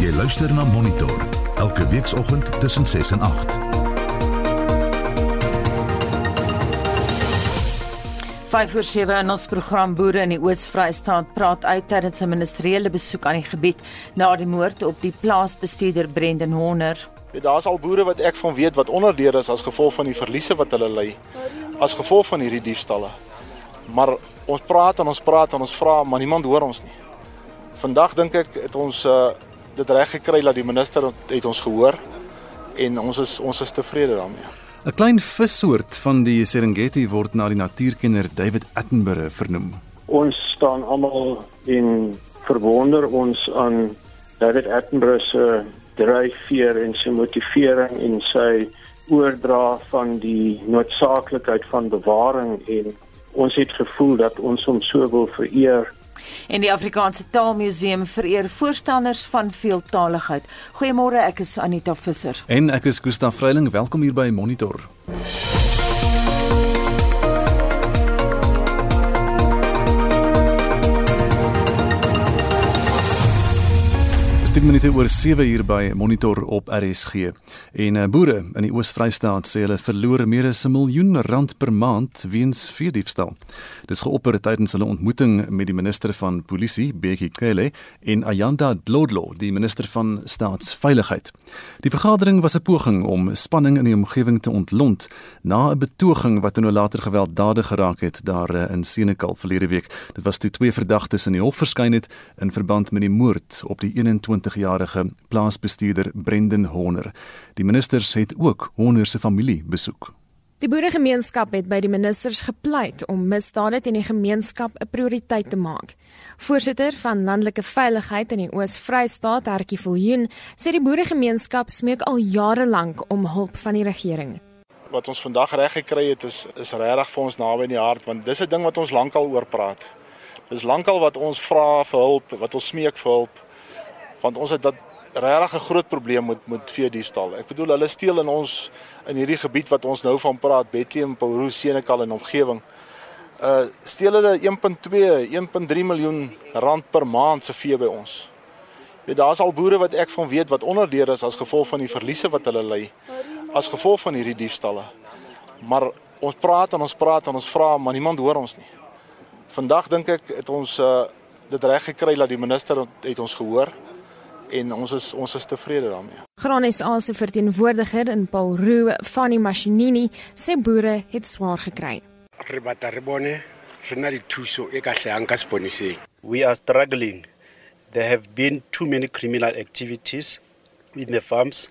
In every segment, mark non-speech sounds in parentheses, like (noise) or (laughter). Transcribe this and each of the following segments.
Jy luister na Monitor elke weekoggend tussen 6 en 8. Vyf voor 7 in ons program Boere in die Oos-Vrystaat praat uit tydens 'n ministeriële besoek aan die gebied na die moord op die plaasbestuurder Brendan Horner. Ja, Daar's al boere wat ek van weet wat onderdeur is as gevolg van die verliese wat hulle ly as gevolg van hierdie diefstalle. Maar ons praat en ons praat en ons vra, maar niemand hoor ons nie. Vandag dink ek het ons uh, dit reg gekry dat die minister het ons gehoor en ons is ons is tevrede daarmee. 'n Klein vissoort van die Serengeti word na die natuurkenner David Attenborough vernoem. ons staan almal in verwonder ons aan David Attenborough se dryfveer en sy motivering en sy oordra van die noodsaaklikheid van bewaring en ons het gevoel dat ons hom so wil vereer En die Afrikaanse Taalmuseum vereer voorstanders van veeltaligheid. Goeiemôre, ek is Anita Visser. En ek is Gustaf Vreiling, welkom hier by Monitor. Dit minute oor 7 uur by Monitor op RSG. En uh, boere in die Oos-Vrystaat sê hulle verloor meer as 'n miljoen rand per maand weens veediefstal. Dis geopper tydens hulle ontmoeting met die minister van Polisie, Bekkie Cele, en Ayanda Dlodlo, die minister van Staatsveiligheid. Die vergadering was 'n poging om spanning in die omgewing te ontlont na 'n betoging wat nou later gewelddadig geraak het daar uh, in Senekal verlede week. Dit was toe twee verdagtes in die hof verskyn het in verband met die moord op die 21-jarige plaasbestuurder Brendan Horner. Die ministers het ook Horner se familie besoek. Die boeregemeenskap het by die ministers gepleit om misdade teen die gemeenskap 'n prioriteit te maak. Voorsitter van Landelike Veiligheid in die Oos-Vrystaat, Hertjie Viljoen, sê die boeregemeenskap smeek al jare lank om hulp van die regering. Wat ons vandag reg gekry het is is regtig vir ons naby in die hart want dis 'n ding wat ons lankal oor praat. Dis lankal wat ons vra vir hulp, wat ons smeek vir hulp. Want ons het dat regtig 'n groot probleem met met veediefstal. Ek bedoel hulle steel in ons in hierdie gebied wat ons nou van praat, Bethlehem, Paulus, Senekal en omgewing. Uh steel hulle 1.2, 1.3 miljoen rand per maand se vee by ons. Ja, daar's al boere wat ek van weet wat onderdeur is as gevolg van die verliese wat hulle ly as gevolg van hierdie diefstalle. Maar ons praat en ons praat en ons vra, maar niemand hoor ons nie. Vandag dink ek het ons uh dit reg gekry dat die minister het ons gehoor en ons is ons is tevrede daarmee. Graan SA se verteenwoordiger in Paulroo, Fanny Mashinini, sê boere het swaar gekry. re batla re bone re na le thuso e ka hlahang ka seponeseng we are struggling. There have been too many criminal activities in the farms.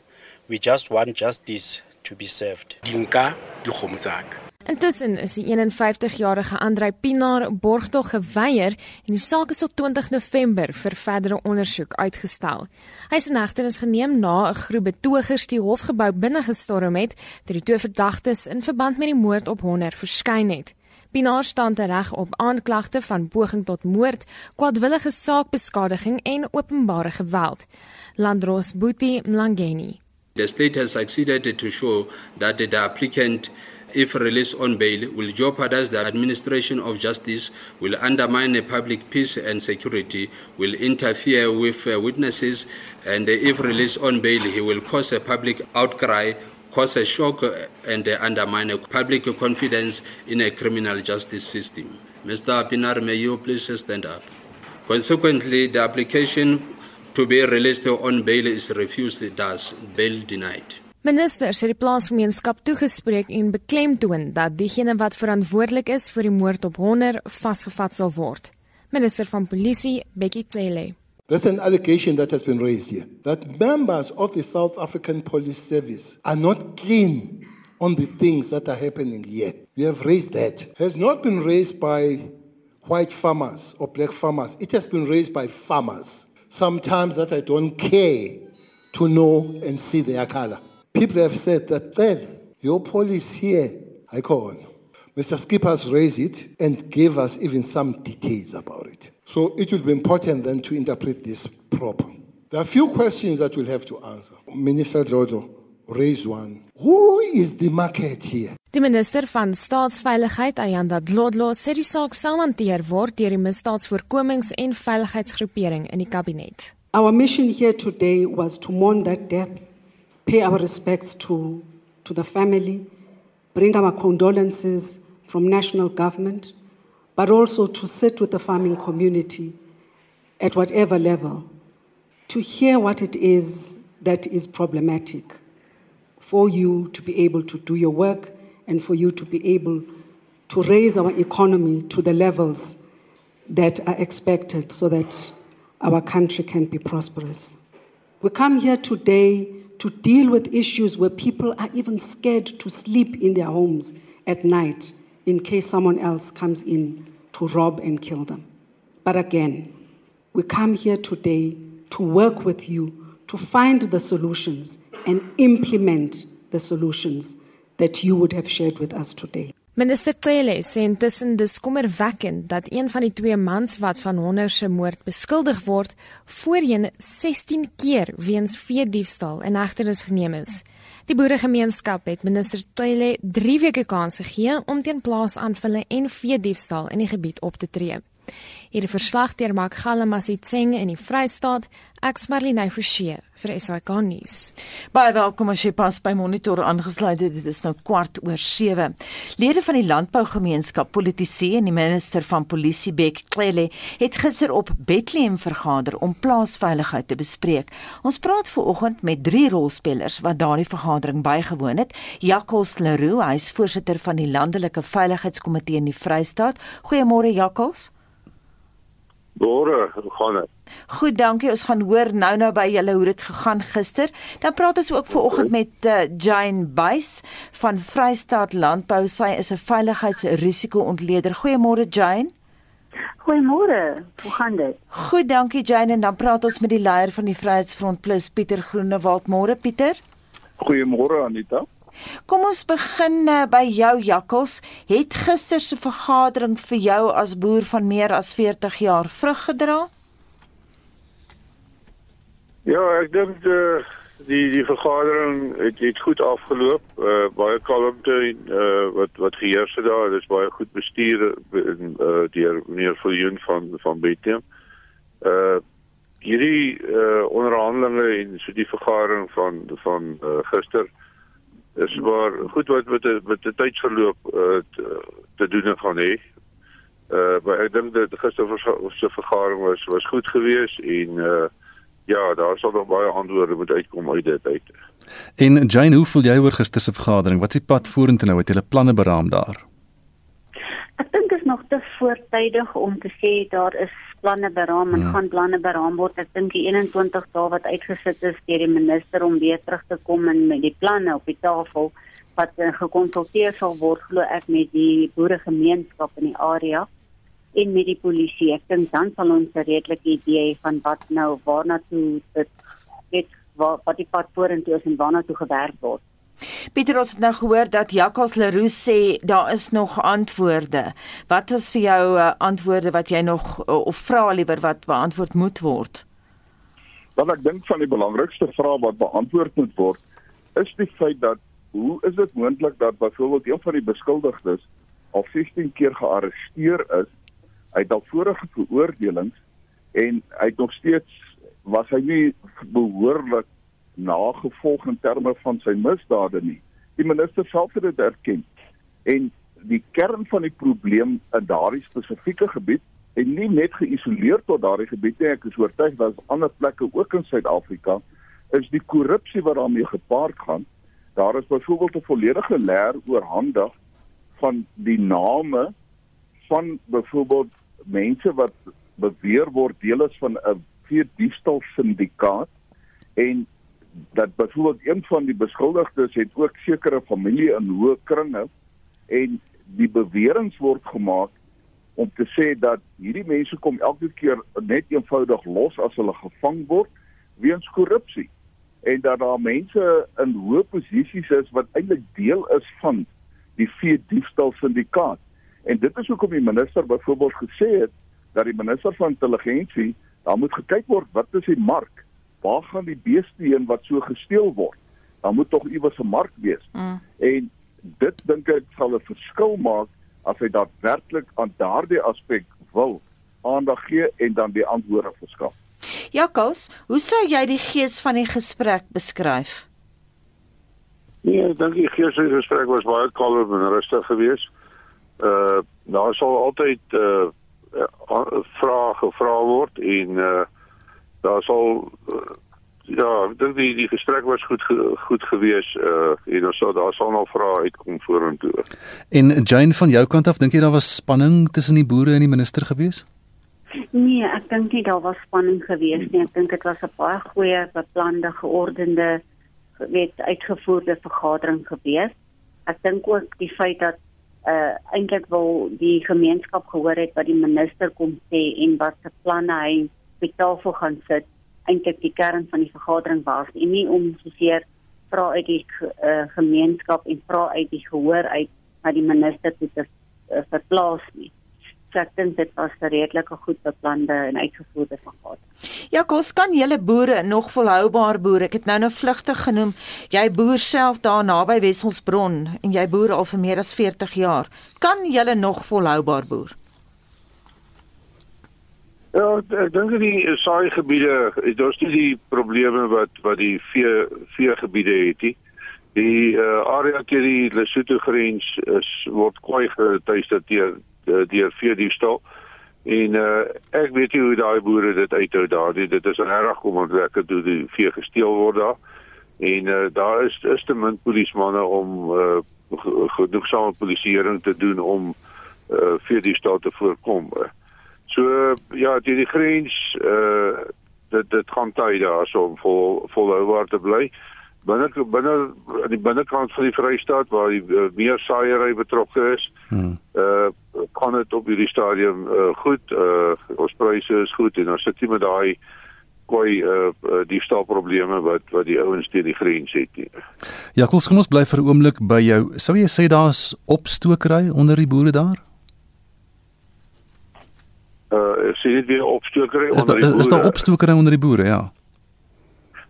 We just want justice to be served. dinka dikgomo tsa ka Intussen is die 51-jarige Andrei Pinaar borgtog geweier en die saak is tot 20 November vir verdere ondersoek uitgestel. Hy is in hegtenis geneem na 'n groep betogers die hofgebou binne gestorm het toe die twee verdagtes in verband met die moord op Honor verskyn het. Pinaar staan tereg op aanklagte van poging tot moord, kwaadwillige saakbeskadiging en openbare geweld. Landros Boetie Mlangeni The state has succeeded to show that the applicant, if released on bail, will jeopardize the administration of justice, will undermine the public peace and security, will interfere with uh, witnesses, and if released on bail, he will cause a public outcry, cause a shock, uh, and undermine public confidence in a criminal justice system. Mr. Pinar, may you please stand up. Consequently, the application to be released on bail is refused, thus bail denied. Ministers het die plaasgemeenskap toegespreek en beklemtoon dat diegene wat verantwoordelik is vir die moord op Honor vasgevat sal word. Minister van Polisie, Bekkie Cele. There's an allegation that has been raised here that members of the South African Police Service are not keen on the things that are happening here. We have raised that. Has not been raised by white farmers or black farmers. It has been raised by farmers. Sometimes that I don't care to know and see their color. People have said that then your police here, I call on. Mr. Skippers raised it and gave us even some details about it. So it will be important then to interpret this proper. There are a few questions that we'll have to answer. Minister Lodo raised one. Who is the market here? Die minister van Staatsveiligheid, Ayanda Dlodlo, sê die saak sal hanteer word deur die misdaadsvoorkomings- en veiligheidsgroepering in die kabinet. Our mission here today was to mourn that death, pay our respects to, to the family, bring our condolences from national government, but also to sit with the farming community at whatever level to hear what it is that is problematic for you to be able to do your work and for you to be able to raise our economy to the levels that are expected so that our country can be prosperous. We come here today to deal with issues where people are even scared to sleep in their homes at night in case someone else comes in to rob and kill them. But again, we come here today to work with you to find the solutions and implement the solutions that you would have shared with us today. Minister Cele sê intussen dis kommerwekkend dat een van die twee mans wat van honder se moord beskuldig word, voorheen 16 keer weens veediefstal in hegtenis geneem is. Die boeregemeenskap het minister Cele 3 weke kans gegee om teen plaasaanvalle en veediefstal in die gebied op te tree. Hierdie verslag deur Mark Gallamassitseng in die Vrystaat, ek Marlene Forsie vir SAK nuus. Baie welkom as jy pas by Monitor aangesluit het. Dit is nou kwart oor 7. Lede van die landbougemeenskap, politici en die minister van polisie Bek Cele het gister op Bethlehem vergader om plaasveiligheid te bespreek. Ons praat veraloggend met drie rolspelers wat daardie vergadering bygewoon het. Jakkals Leroux, hy is voorsitter van die landelike veiligheidskomitee in die Vrystaat. Goeiemôre Jakkals. Môre, hoe gaan dit? Goed, dankie. Ons gaan hoor nou-nou by julle hoe dit gegaan gister. Dan praat ons ook vanoggend met uh, Jane Buys van Vrystaat Landbou. Sy is 'n veiligheidsrisiko-ontleder. Goeiemôre Jane. Goeiemôre. Hoe gaan dit? Goed, dankie Jane. En dan praat ons met die leier van die Vryheidsfront Plus, Pieter Groenewald. Môre Pieter. Goeiemôre Anita. Kom ons begin uh, by jou Jakkels. Het gister se vergadering vir jou as boer van meer as 40 jaar vrug gedra? Ja, ek dink uh, die die vergadering het, het goed afgeloop. Uh, baie kalmte uh, wat wat geheers het daar. Dit is baie goed bestuur uh, deur meneer Viljoen van van Bethlehem. Uh hierdie uh, onderhandelinge en so die vergadering van van uh, gister is maar goed wat met die, met die tydsverloop uh, te, te doen gaan hê. Uh maar ek dink dat gister se vergadering was was goed geweest en uh ja, daar sal nog baie antwoorde moet uitkom uit dit uit. En Jane, hoe voel jy oor gister se vergadering? Wat is die pad vorentoe nou? Het julle planne beraam daar? Ek dink dit is nog te voortydig om te sê daar is planne beraam en ja. gaan planne beraam word. Ek dink die 21 dae wat uitgesit is deur die minister om weer terug te kom en met die planne op die tafel wat uh, gekonsulteer sal word glo ek met die boeregemeenskap in die area en met die polisie. Ek dink dan sal ons 'n redelike idee van wat nou waarna toe dit dit wat, wat die pad vorentoe is en waarna toe gewerk word. Pieter ons het nou gehoor dat Jacques Leroux sê daar is nog antwoorde. Wat is vir jou uh, antwoorde wat jy nog uh, of vra liewer wat beantwoord moet word? Wat ek dink van die belangrikste vrae wat beantwoord moet word is die feit dat hoe is dit moontlik dat byvoorbeeld een van die beskuldigdes al 16 keer gearresteer is, het al vorige veroordelings en hy nog steeds was hy nie behoorlik nagevolg in terme van sy misdade nie. Die minister self het dit erken. En die kern van die probleem in daardie spesifieke gebied en nie net geïsoleer tot daardie gebied nie, ek is oortuig daar ander plekke ook in Suid-Afrika is die korrupsie wat daarmee gepaard gaan. Daar is byvoorbeeld 'n volledige leer oorhandig van die name van byvoorbeeld mense wat beweer word deel is van 'n vier diefstal syndikaat en dat byvoorbeeld een van die beskuldigdes het ook sekere familie in hoë kringe en die beweringe word gemaak om te sê dat hierdie mense kom elke keer net eenvoudig los as hulle gevang word weens korrupsie en dat daar mense in hoë posisies is wat eintlik deel is van die vee diefstal syndikaat en dit is hoekom die minister byvoorbeeld gesê het dat die minister van intelligensie daar moet gekyk word wat is die mark waar gaan die beeste heen wat so gesteel word? Dan moet tog iewers 'n mark wees. Mm. En dit dink ek sal 'n verskil maak as hy daadwerklik aan daardie aspek wil aandag gee en dan die antwoorde verskaf. Jakkals, hoe sou jy die gees van die gesprek beskryf? Nee, ek dink die gees van die gesprek was baie kalm en rustig geweest. Uh daar sal altyd uh vrae gevra word en uh daar sal uh, ja, ek dink die die gesprek was goed goed geweest uh en ons sal daar sal nog vrae uitkom vorentoe. En Jane van jou kant af, dink jy daar was spanning tussen die boere en die minister geweest? Nee, ek dink nie daar was spanning geweest nie. Ek dink dit was 'n baie goeie beplande, geordende weet uitgevoerde vergadering geweest. Ek dink ook die feit dat uh eintlik wil die gemeenskap gehoor het wat die minister kom sê en wat se planne hy op tafel gaan sit eintlik die kern van die vergadering was en nie om soseer vra uit die uh, gemeenskap en vra uit die gehoor uit na die minister toe te uh, verplaas nie. So ek dink dit was 'n redelike goed beplande en uitgevoerde vergadering. Ja, kos kan julle boere nog volhoubaar boer. Ek het nou nou vlugtig genoem. Jy boer self daar naby Wesselsbron en jy boer al vir meer as 40 jaar. Kan julle nog volhoubaar boer? Ja, ek dink die saai gebiede, daar's nie die probleme wat wat die vee vee gebiede het nie. Die uh, area teen die Lesotho grens is word kwai getuister deur deur vee diefstal. En uh, ek weet nie hoe daai boere dit uithou daar nie. Dit is reg kom want ek het die vee gesteel word daar. En uh, daar is is te min polismanne om uh, genoegsame polisieering te doen om uh, vee diefstal te voorkom. So ja, die, die grens uh dit dit gaan tyd daar so om vol volhoubaar te bly. Binne binne aan die binnekant van die Vrystaat waar die uh, meer saaiery betrokke is. Hmm. Uh kan dit op hierdie stadium uh goed uh ons pryse is goed en ons sit nie met daai kwai uh, uh die staal probleme wat wat die ouens teen die grens het nie. Ja, kom ons bly vir 'n oomblik by jou. Sou jy sê daar's opstokery onder die boere daar? Uh sien dit weer opstokery onder die boere. Is daar opstokery onder die boere, ja?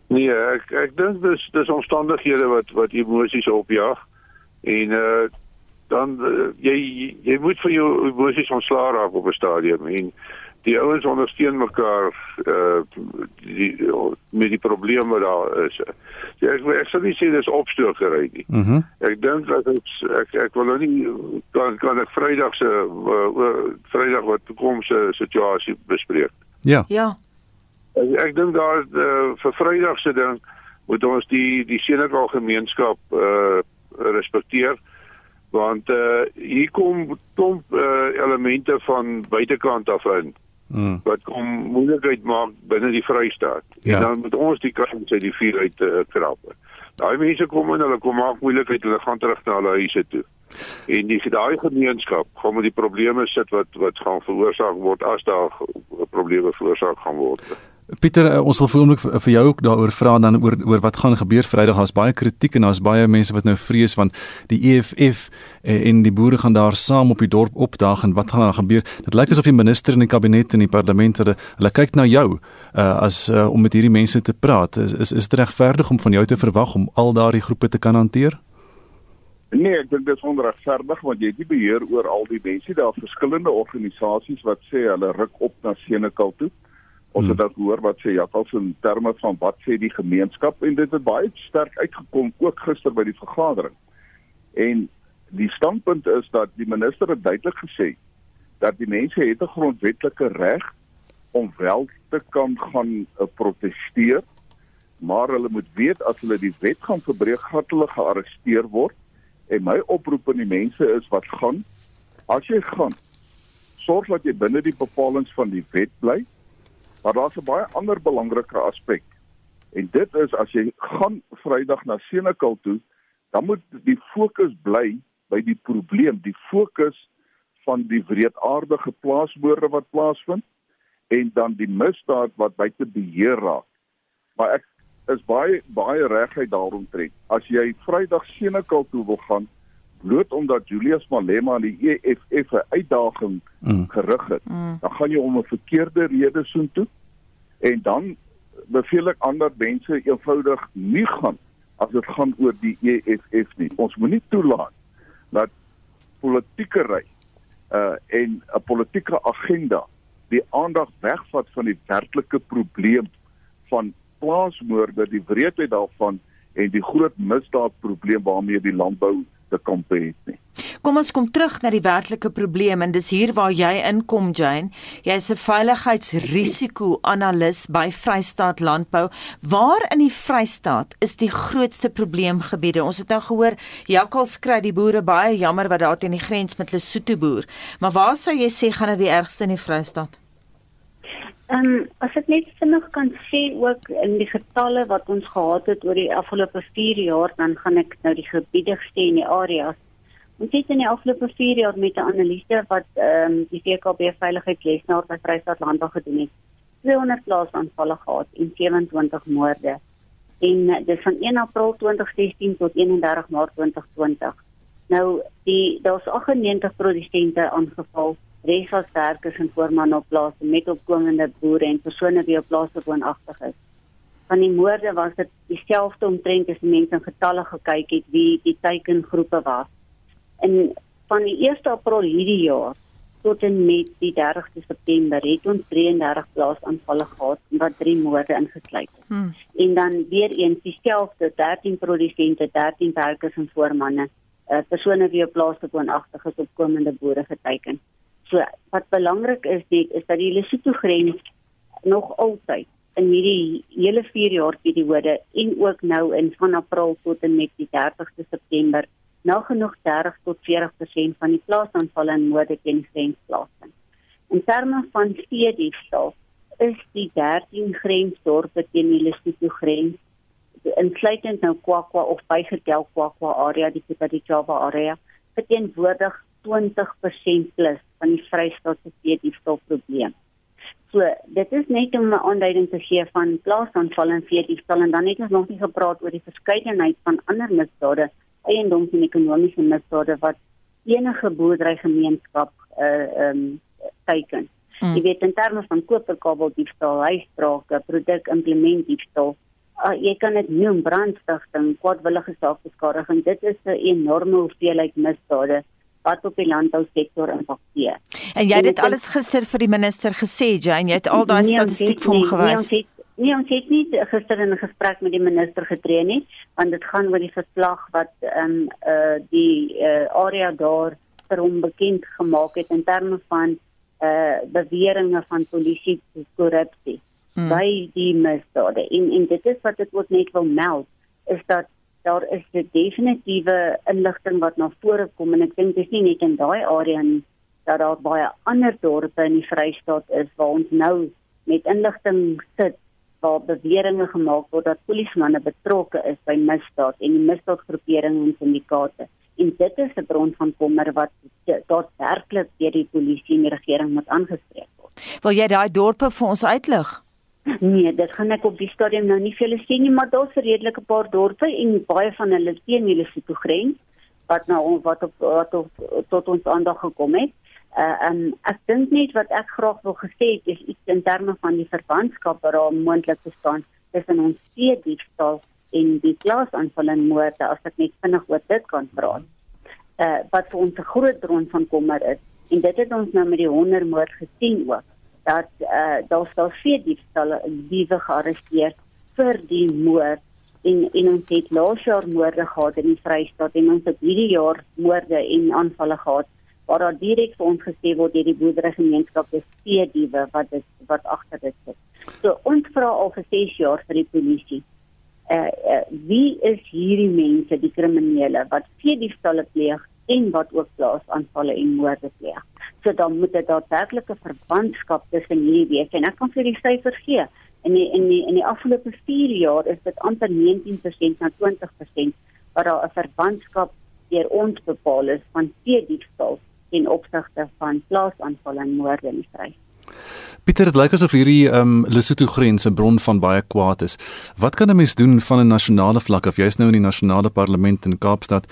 Nee, ek ek dink dis dis omstandighede wat wat emosies opjaag en uh dan uh, jy jy moet van jou emosies ontslaa raak op 'n stadium en die ouens ondersteun mekaar uh die met die probleme daar is. Ja, ek ek sou nie sê dis opstokery nie. Mm -hmm. Ek dink dat ek ek ek wil nou nie kan kan ek Vrydag se uh, Vrydag wat kom se situasie bespreek. Ja. Ja. Ek, ek dink daar uh, vir Vrydag se ding moet ons die die Senekal gemeenskap uh respekteer want uh hier kom klomp uh, elemente van buitekant af in mm. wat kom moeilikheid maak binne die Vrystaat. Ja. En dan moet ons die krag uit die vuur uit uh, krap. Daai mense kom en hulle kom maak moeilikheid hulle gaan terug na hulle huise toe. En die daai gemeenskap gaan met die probleme sit wat wat gaan veroorsaak word as daar probleme veroorsaak gaan word. Pieter, uh, ons wil vir oomblik vir jou ook daaroor vra dan oor oor wat gaan gebeur Vrydag. Daar's baie kritiek en daar's baie mense wat nou vrees want die EFF uh, en die boere gaan daar saam op die dorp opdaag en wat gaan daar gebeur? Dit lyk asof die minister in die kabinet en die parlement hulle, hulle kyk na jou uh, as uh, om met hierdie mense te praat. Is is, is dit regverdig om van jou te verwag om al daardie groepe te kan hanteer? Nee, ek dink dit is onregverdig want jy het nie beheer oor al die mense. Daar's verskillende organisasies wat sê hulle ruk op na Senekal toe. Ons hmm. het dat hoor wat sê Jakkals in terme van wat sê die gemeenskap en dit het baie sterk uitgekom ook gister by die vergadering. En die standpunt is dat die minister het duidelik gesê dat die mense het 'n grondwetlike reg om wel te kan gaan uh, proteseer, maar hulle moet weet as hulle die wet gaan verbreek, gaan hulle gearresteer word. En my oproep aan die mense is wat gaan as jy gaan sorg dat jy binne die bepalinge van die wet bly Maar daar's 'n baie ander belangrike aspek. En dit is as jy gaan Vrydag na Senekal toe, dan moet die fokus bly by die probleem, die fokus van die wreedaardige plaasmoorde wat plaasvind en dan die misdaad wat buite beheer raak. Maar ek is baie baie reguit daaromtrent. As jy Vrydag Senekal toe wil gaan, bloot omdat Julius Malema aan die EFF 'n uitdaging mm. gerig het, mm. dan gaan jy om 'n verkeerde rede soontoe en dan beveel ek ander mense eenvoudig nie gaan as dit gaan oor die EFF nie. Ons moenie toelaat dat politieke ry uh en 'n politieke agenda die aandag wegvat van die werklike probleem van plaasmoorde, die wreedheid daarvan en die groot misdaadprobleem waarmee die landbou te kampe het nie. Kom ons kom terug na die werklike probleem en dis hier waar jy inkom Jane. Jy's 'n veiligheidsrisiko-analis by Vrystaat Landbou. Waar in die Vrystaat is die grootste probleemgebiede? Ons het nou gehoor jakkals kry die boere baie jammer wat daar teen die grens met Lesotho boer. Maar waar sou jy sê gaan dit die ergste in die Vrystaat? Ehm um, as ek net vinnig kan sê ook in die getalle wat ons gehad het oor die afgelope 4 jaar dan gaan ek nou die gebiede sê in die areas. Ons het in die afgelope 4 jaar met 'n analise wat ehm um, die VKB veiligheidslesnaar by Vrystaat Landbou gedoen het. 200 plaasaanvalle gehad en 27 moorde. En dis van 1 April 2016 tot 31 Maart 2020. Nou die daar's 98 produsente aangeval res was werkers en voorman op plase met opkomende boere en persone wie op plase woonagtig is. Van die moorde was dit dieselfde omtrent as mense in getalle gekyk het wie die teikengroepe was. En van die 1 April hierdie jaar tot en met die 30ste September het ons 33 plaasaanvalle gehad wat drie moorde ingesluit het. Hmm. En dan weer eens dieselfde 13 produsente, 13 werkers en voormanne, uh, persone wie op plase woonagtig is opkomende boere geteken. So wat belangrik is dit is dat die Lesotho grens nog altyd in hierdie hele 4 jaar periode en ook nou in van April tot en met die 30ste September nagenoeg 30 tot 40% van die plaasaanvalle en moorde teen die grens plaasvind. In terme van steediefstal is die 13 grensdorpe teen die Lesotho grens insluitend nou Kwakwa of bygetel Kwakwa area die Kutadijava area verteenwoordig 20% plus van die Vrystaat se veediefstal probleem. So, dit is net om 'n aanduiding te gee van plaasaanval en veediefstal en dan het ons nog nie gepraat oor die verskeidenheid van ander misdade, eiendoms en ekonomiese misdade wat enige boerderygemeenskap uh ehm um, teiken. Hmm. Jy weet in terme van koperkabeldiefstal, huisbrake, produkimplementdiefstal, uh, jy kan dit noem brandstigting, kwadwillige saakbeskadiging. Dit is 'n enorme hoeveelheid misdade wat op die landbousektor impakteer. En jy het dit alles gister vir die minister gesê, Jane, jy het al daai nee, statistiek vir hom nee, gewys. Nee, nee, ons het nie gister in 'n gesprek met die minister getree nie, want dit gaan oor die verslag wat ehm um, uh die uh, area daar vir hom bekend gemaak het in terme van uh beweringe van polisie korrupsie hmm. by die misdade. En en dit is wat ek ook net wil meld is dat daar is 'n definitiewe inligting wat na vore kom en ek dink dis nie net in daai area nie dat daar baie ander dorpe in die Vrystaat is waar ons nou met inligting sit waar beweringe gemaak word dat polismanne betrokke is by misdaad en die misdaadgroeperinge en syndikaate en dit is 'n bron van kommer wat daadwerklik deur die polisie en die regering moet aangespreek word. Wil jy daai dorpe vir ons uitlig? Nee, dit gaan ek op die stadium nou nie vir julle sê nie, maar daar's 'n redelike paar dorpe en baie van hulle teen hulle Lesotho grens wat nou wat op wat op, tot ons aandag gekom het. Uh um ek dink net wat ek graag wil gesê het is iets in terme van die verbandskap wat daar moontlik bestaan tussen ons steediefstal en die plaasaanvalle en moorde as ek net vinnig oor dit kan praat. Uh wat vir ons 'n groot bron van kommer is en dit het ons nou met die hondermoord gesien ook dat uh, daar daar vier diefstalle diewe gearresteer vir die moord en en ons het laas jaar moorde gehad in die Vrystaat en ons het hierdie jaar moorde en aanvalle gehad waar daar direk vir ons gesê word deur die boerderygemeenskap dis vier diewe wat is wat agter dit sit. So ons vra al vir 6 jaar vir die polisie. Uh, uh wie is hierdie mense die kriminele wat vier diefstalle pleeg en wat ook plaas aanvalle en moorde pleeg? so dan moet dit daadwerklike verbandskap tussen hierdie wees en ek kan vir die syfer gee in die, in die, in die afgelope 4 jaar is dit amper 19% na 20% wat daar 'n verbandskap deur ons bepaal is van steediefstal in opsigte van plaasaanvalle en moorde in die vry. Pieter, dit lyk asof hierdie ehm um, Lesotho grens 'n bron van baie kwaad is. Wat kan 'n mens doen van 'n nasionale vlak of jy's nou in die nasionale parlement in Kaapstad?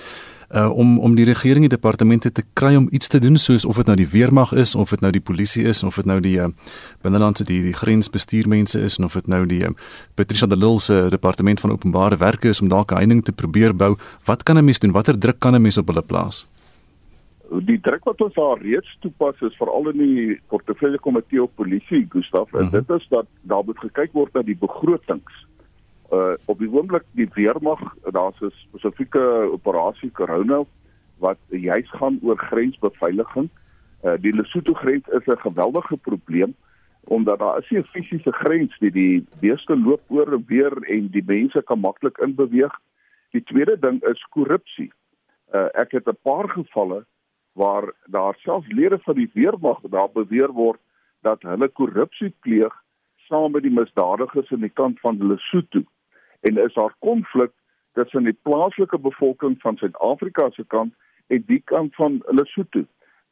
Uh om om die regering en departemente te kry om iets te doen soos of dit nou die weermag is of dit nou die polisie is of dit nou die uh, binnelandse die die grensbestuurmense is of dit nou die uh, Patricia de Lille se departement van openbare werke is om dalk 'n heining te probeer bou wat kan 'n mens doen watter druk kan 'n mens op hulle plaas die druk wat ons daar reeds toepas is veral in die portefeulje komitee op polisie Gustaf en mm -hmm. dit is dat daar moet gekyk word na die begrotings. Uh op die oomblik die weermag daar's 'n spesifieke operasie Corona wat juis gaan oor grensbeveiliging. Uh die Lesotho grens is 'n geweldige probleem omdat daar is 'n fisiese grens die die beeste loop oor en weer en die mense kan maklik inbeweeg. Die tweede ding is korrupsie. Uh ek het 'n paar gevalle waar daar selfs lede van die weermag daar beweer word dat hulle korrupsie pleeg saam met die misdadigers aan die kant van Lesotho en is daar konflik tussen die plaaslike bevolking van Suid-Afrika se kant en die kant van Lesotho.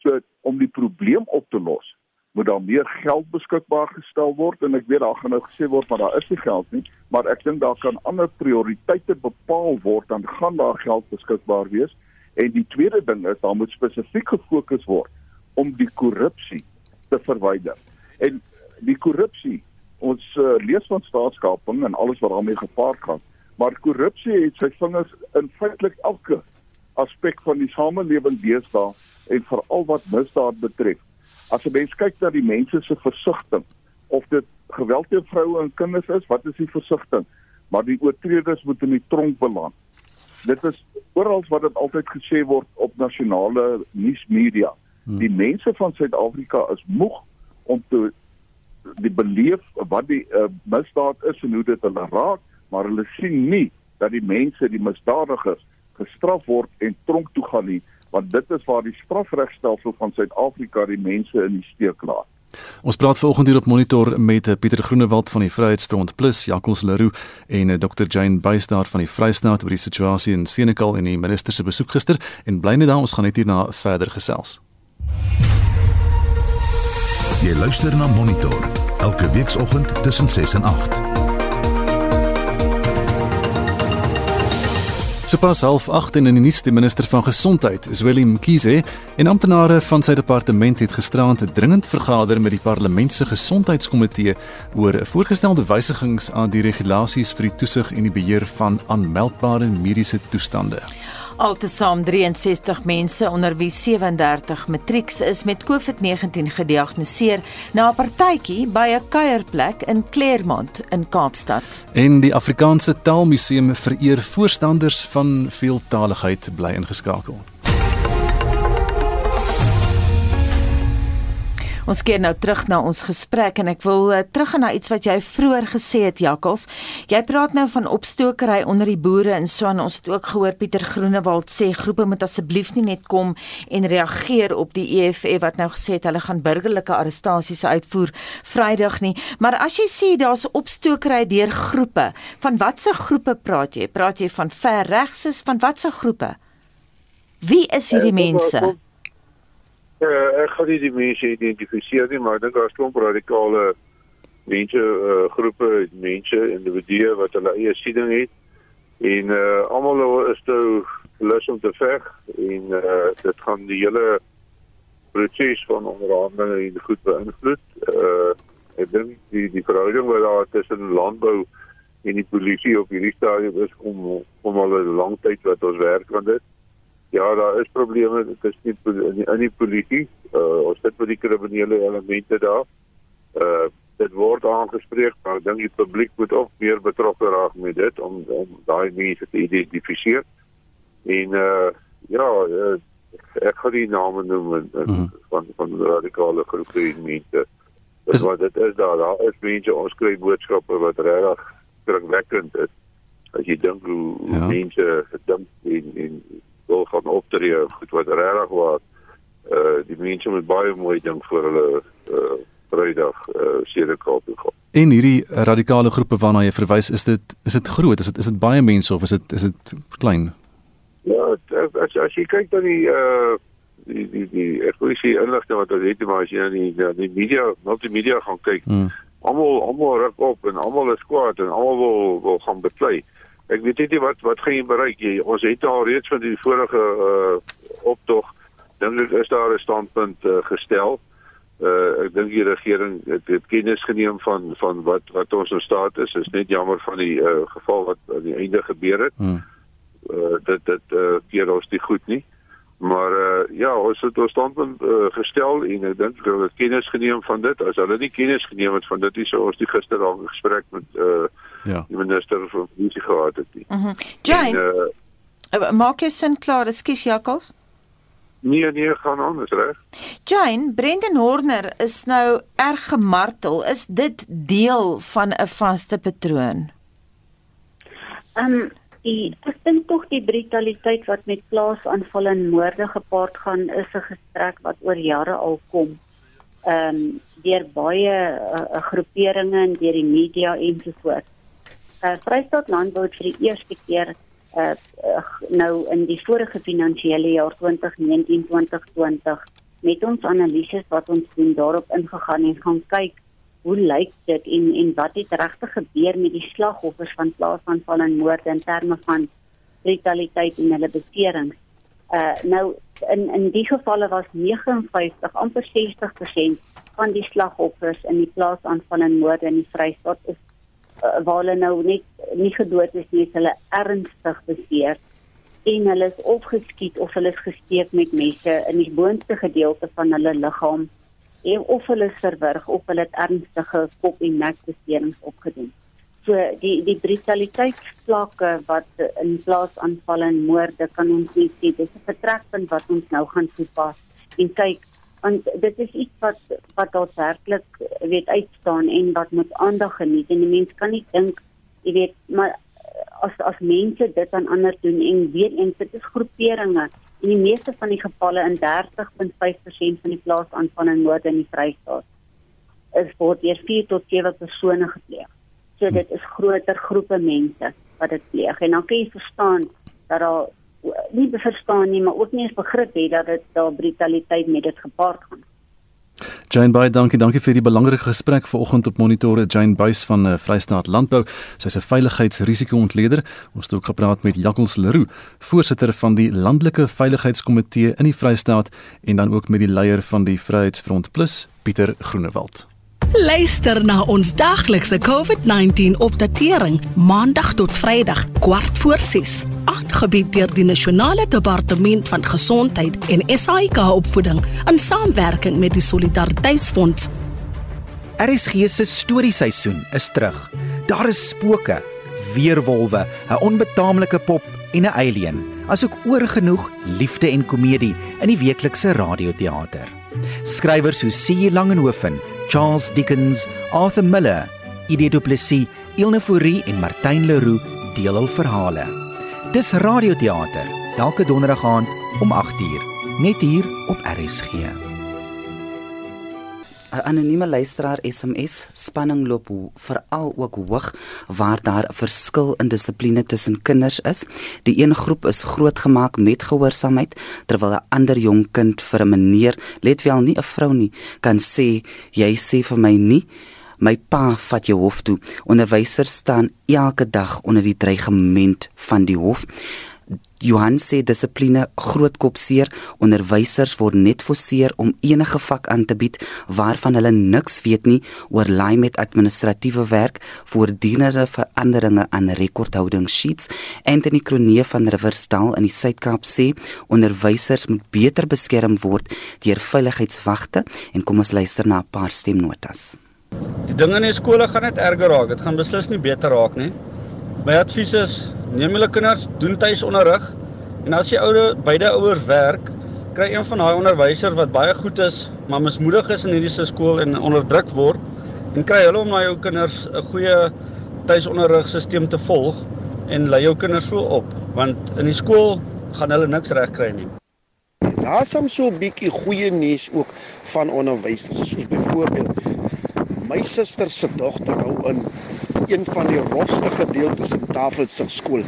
So om die probleem op te los, moet daar meer geld beskikbaar gestel word en ek weet daar gaan nou gesê word maar daar is nie geld nie, maar ek dink daar kan ander prioriteite bepaal word dan gaan daar geld beskikbaar wees. En die tweede ding is daar moet spesifiek gefokus word om die korrupsie te verwyder. En die korrupsie, ons uh, lees van staatskaping en alles wat daarmee gepaard gaan, maar korrupsie het sy vingers in feitelik elke aspek van die samelewing deesdae en veral wat misdaad betref. As 'n mens kyk na die mense se versigtiging of dit geweld teen vroue en kinders is, wat is die versigtiging? Maar die oortreders moet in die tronk beland. Dit is oral wat dit altyd gesê word op nasionale nuusmedia. Hmm. Die mense van Suid-Afrika is moeg om te die beleef wat die uh, misdaad is en hoe dit hulle raak, maar hulle sien nie dat die mense, die misdadigers gestraf word en tronk toe gaan nie, want dit is waar die strafregstelsel van Suid-Afrika die mense in die steek laat. Ons praat vanoggend hier op monitor met eh, Pieter Groenewald van die Vryheidsfront Plus, Jacques Leroux en eh, Dr Jane Buystaart van die Vrystaat oor die situasie in Senekal en die minister se besoek gister en bly net daar ons gaan net hierna verder gesels. Jy luister na Monitor elke weekoggend tussen 6 en 8. Sopas half 8 in die nuus die minister van gesondheid, Zweli Mkhize, en amptenare van sy departement het gisterand dringend vergader met die parlement se gesondheidskomitee oor voorgestelde wysigings aan die regulasies vir die toesig en die beheer van aanmeldbare mediese toestande. Altesaam 63 mense onder wie 37 matrieks is met COVID-19 gediagnoseer na 'n partytjie by 'n kuierplek in Claremont in Kaapstad. En die Afrikaanse Taalmuseum vereer voorstanders van veeltaligheid bly ingeskakel. Ons keer nou terug na ons gesprek en ek wil uh, teruggaan na iets wat jy vroeër gesê het Jakkals. Jy praat nou van opstokery onder die boere en so aan. Ons het ook gehoor Pieter Groenewald sê groepe moet asseblief nie net kom en reageer op die EFF wat nou gesê het hulle gaan burgerlike arrestasies uitvoer Vrydag nie. Maar as jy sê daar's opstokery deur groepe, van watter groepe praat jy? Praat jy van ver regses van watter groepe? Wie is hierdie eh, mense? Uh, ek gaan nie die mense identifiseer nie, maar ek dink daar is klomp radikale mense, uh, groepe, mense, individue wat hulle eie siening het. En uh almal is nou lus om te veg en uh dit gaan die hele proses van onderhandelinge goed beïnvloed. Uh ek dink die die verhouding wat daar tussen landbou en die polisie op hierdie stadium is om om al 'n lang tyd wat ons werk aan dit ja, daar is probleme dit is nie in die, in die polisie. Uh ons het met die kriminele elemente daar. Uh dit word aangespreek, maar ek dink die publiek moet ook meer betrokke raak met dit om om daai mense te identifiseer. En uh ja, uh, ek gaan die name noem en, en mm -hmm. van van radikale groepe en mense. Dis wat dit is daar. Daar is mense ons kry boodskappe wat regtig skrikwekkend is. As jy dink hoe, hoe ja. mense dink en en wil gaan optree goed wat regtig was uh die mense moet baie mooi dink voor hulle uh Vrydag uh Sedekaap toe gaan. En hierdie radikale groepe waarna jy verwys, is dit is dit groot? Is dit is dit baie mense of is dit is dit klein? Ja, as as jy kyk dan die uh die die die ek wil sê inligting wat ons het maar as jy in die die media, multimedia gaan kyk, hmm. almal almal ruk op en almal is kwaad en almal wil wil gaan beklei. Ek weet nie wat wat gaan jy bereik jy. Ons het al reeds van die vorige uh optog dink ek is daar 'n standpunt uh, gestel. Uh ek dink die regering het, het kennis geneem van van wat wat ons in staat is. Is net jammer van die uh geval wat aan die einde gebeur het. Hmm. Uh dit dit uh keer ons dit goed nie. Maar uh ja, ons het ons standpunt uh, gestel en ek dink hulle het kennis geneem van dit. As hulle nie kennis geneem het van dit, sou ons die gister al gesprek met uh ja. die minister van polisie gehad het nie. Mhm. Mm Jane. Uh, maak jou sin klaar, ekskuus Jakkals. Nee, nee, gaan aan, is reg. Jane, Brendan Horner is nou erg gemartel. Is dit deel van 'n vaste patroon? Ehm um, die ek dink tog die brutaliteit wat met plaasaanvalle en moorde gepaard gaan is 'n gestrek wat oor jare al kom. Ehm um, deur baie uh, groeperinge en deur die media ensovoorts. Uh, Vrystaat Landbou vir die eerste keer uh, nou in die vorige finansiële jaar 2019-2020 met ons analises wat ons doen daarop ingegaan en gaan kyk hoe lyk dit en en wat het regtig gebeur met die slagoffers van plaasaanval en moorde in terme van brutaliteit en hulle beserings. Uh nou in in die gevalle was 59 amper 60% van die slagoffers in die plaasaanval en moorde in die Vrystaat is uh, waar hulle nou net nie gedood is nie, hulle ernstig beseer en hulle is of geskiet of hulle is gesteek met messe in die boonste gedeelte van hulle liggaam en of hulle verwerg of hulle ernstige kop en nek beserings opgedoen. So die die brutaliteitsvlakke wat in plaas aanvalle en moorde kan ons nie sê dis 'n vertrekpunt wat ons nou gaan toepas en kyk want dit is iets wat wat daadwerklik weet uitstaan en wat moet aandag geniet en die mens kan nie dink jy weet maar as as mense dit aan ander doen en weer eens dit is groeperinge in die meeste van die gevalle in 30.5% van die plaasaanvalle in die Vrystaat is word deur 4 tot 7 persone gepleeg. So dit is groter groepe mense wat dit pleeg en dan kan jy verstaan dat daar nie verstaan nie, maar ook nie eens begrip het dat dit daar brutaliteit met dit gepaard gaan. Jane Bey, dankie, dankie vir die belangrike gesprek vanoggend op Monitor. Jane Buys van uh, Vrystaat Landbou. Sy's 'n veiligheidsrisiko-ontleder. Ons het ook gepraat met Jackals Leroux, voorsitter van die Landelike Veiligheidskomitee in die Vrystaat en dan ook met die leier van die Vryheidsfront Plus, Pieter Groenewald. Luister na ons daglikse COVID-19 opdatering maandag tot Vrydag kwart voor 6 aangebied deur die Nasionale Departement van Gesondheid en SAIK opvoeding in samewerking met die Solidariteitsfonds. RSG se storieseisoen is terug. Daar is spooke, weerwolwe, 'n onbetaamlike pop en 'n alien, asook oorgenoeg liefde en komedie in die weeklikse radioteater. Skrywers soos C. Langehoven, Charles Dickens, Arthur Miller, Idie Du Plessis, Ilne Fourie en Martin Leroux deel hul verhale. Dis radioteater elke donderdag aand om 8uur net hier op RSG. 'n Anonieme luisteraar SMS spanning loop veral ook hoog waar daar 'n verskil in dissipline tussen kinders is. Die een groep is grootgemaak met gehoorsaamheid terwyl 'n ander jong kind vir 'n meneer, let wel nie 'n vrou nie, kan sê jy sê vir my nie My pa vat jou hof toe. Onderwysers staan elke dag onder die dreigement van die hof. Johan sê dissipline grootkop seer onderwysers word net forceer om enige vak aan te bied waarvan hulle niks weet nie oor laai met administratiewe werk voortdurende veranderinge aan rekordhouding sheets. Anthony Kronee van Riverstal in die Suid-Kaap sê onderwysers moet beter beskerm word deur veiligheidswagte. En kom ons luister na 'n paar stemnotas. Die dinge in die skole gaan net erger raak. Dit gaan beslis nie beter raak nie My advies is neem julle kinders doen tuisonderrig en as jy ouer beide ouers werk, kry een van daai onderwysers wat baie goed is, maar mismoedig is in hierdie skool en onderdruk word en kry hulle om na jou kinders 'n goeie tuisonderrigstelsel te volg en lei jou kinders so op want in die skool gaan hulle niks reg kry nie. Daar's soms so 'n bietjie goeie nuus ook van onderwysers soos byvoorbeeld my suster se dogter hou in een van die rofste gedeeltes in Tafelsig skool.